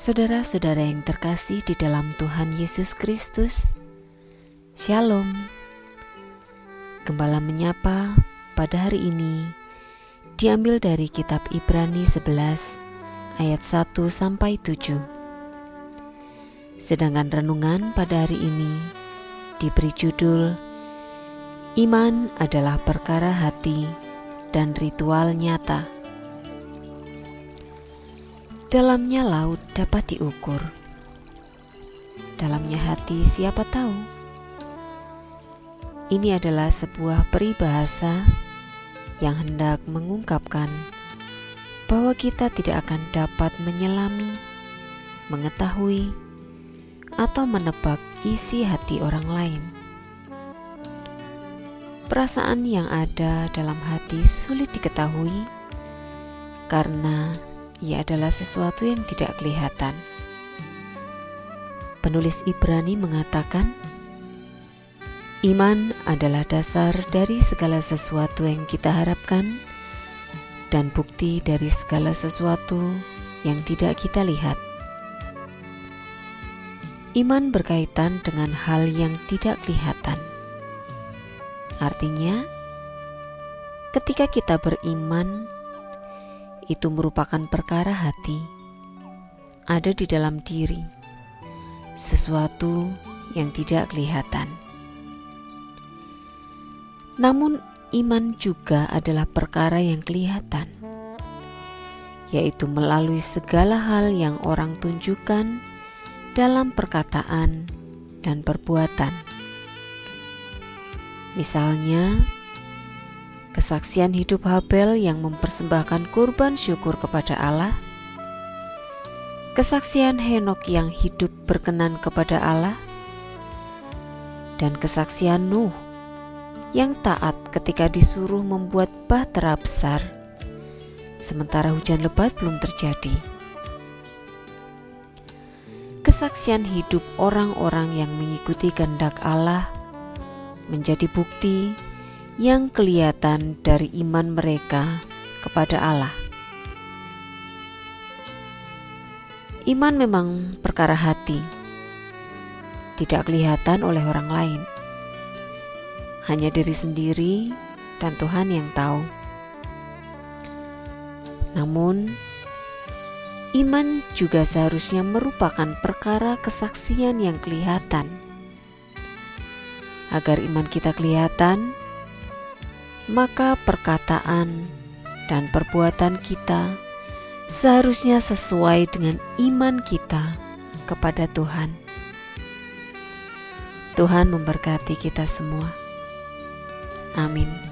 Saudara-saudara yang terkasih di dalam Tuhan Yesus Kristus, Shalom. Gembala menyapa pada hari ini diambil dari kitab Ibrani 11 ayat 1 sampai 7. Sedangkan renungan pada hari ini diberi judul Iman adalah perkara hati dan ritual nyata. Dalamnya laut dapat diukur. Dalamnya hati siapa tahu? Ini adalah sebuah peribahasa yang hendak mengungkapkan bahwa kita tidak akan dapat menyelami, mengetahui, atau menebak isi hati orang lain. Perasaan yang ada dalam hati sulit diketahui karena ia adalah sesuatu yang tidak kelihatan. Penulis Ibrani mengatakan, "Iman adalah dasar dari segala sesuatu yang kita harapkan, dan bukti dari segala sesuatu yang tidak kita lihat." Iman berkaitan dengan hal yang tidak kelihatan. Artinya, ketika kita beriman, itu merupakan perkara hati, ada di dalam diri, sesuatu yang tidak kelihatan. Namun, iman juga adalah perkara yang kelihatan, yaitu melalui segala hal yang orang tunjukkan dalam perkataan dan perbuatan. Misalnya, kesaksian hidup Habel yang mempersembahkan kurban syukur kepada Allah, kesaksian Henok yang hidup berkenan kepada Allah, dan kesaksian Nuh yang taat ketika disuruh membuat bahtera besar, sementara hujan lebat belum terjadi. Kesaksian hidup orang-orang yang mengikuti kehendak Allah menjadi bukti yang kelihatan dari iman mereka kepada Allah. Iman memang perkara hati, tidak kelihatan oleh orang lain, hanya diri sendiri dan Tuhan yang tahu. Namun, iman juga seharusnya merupakan perkara kesaksian yang kelihatan. Agar iman kita kelihatan, maka perkataan dan perbuatan kita seharusnya sesuai dengan iman kita kepada Tuhan. Tuhan memberkati kita semua. Amin.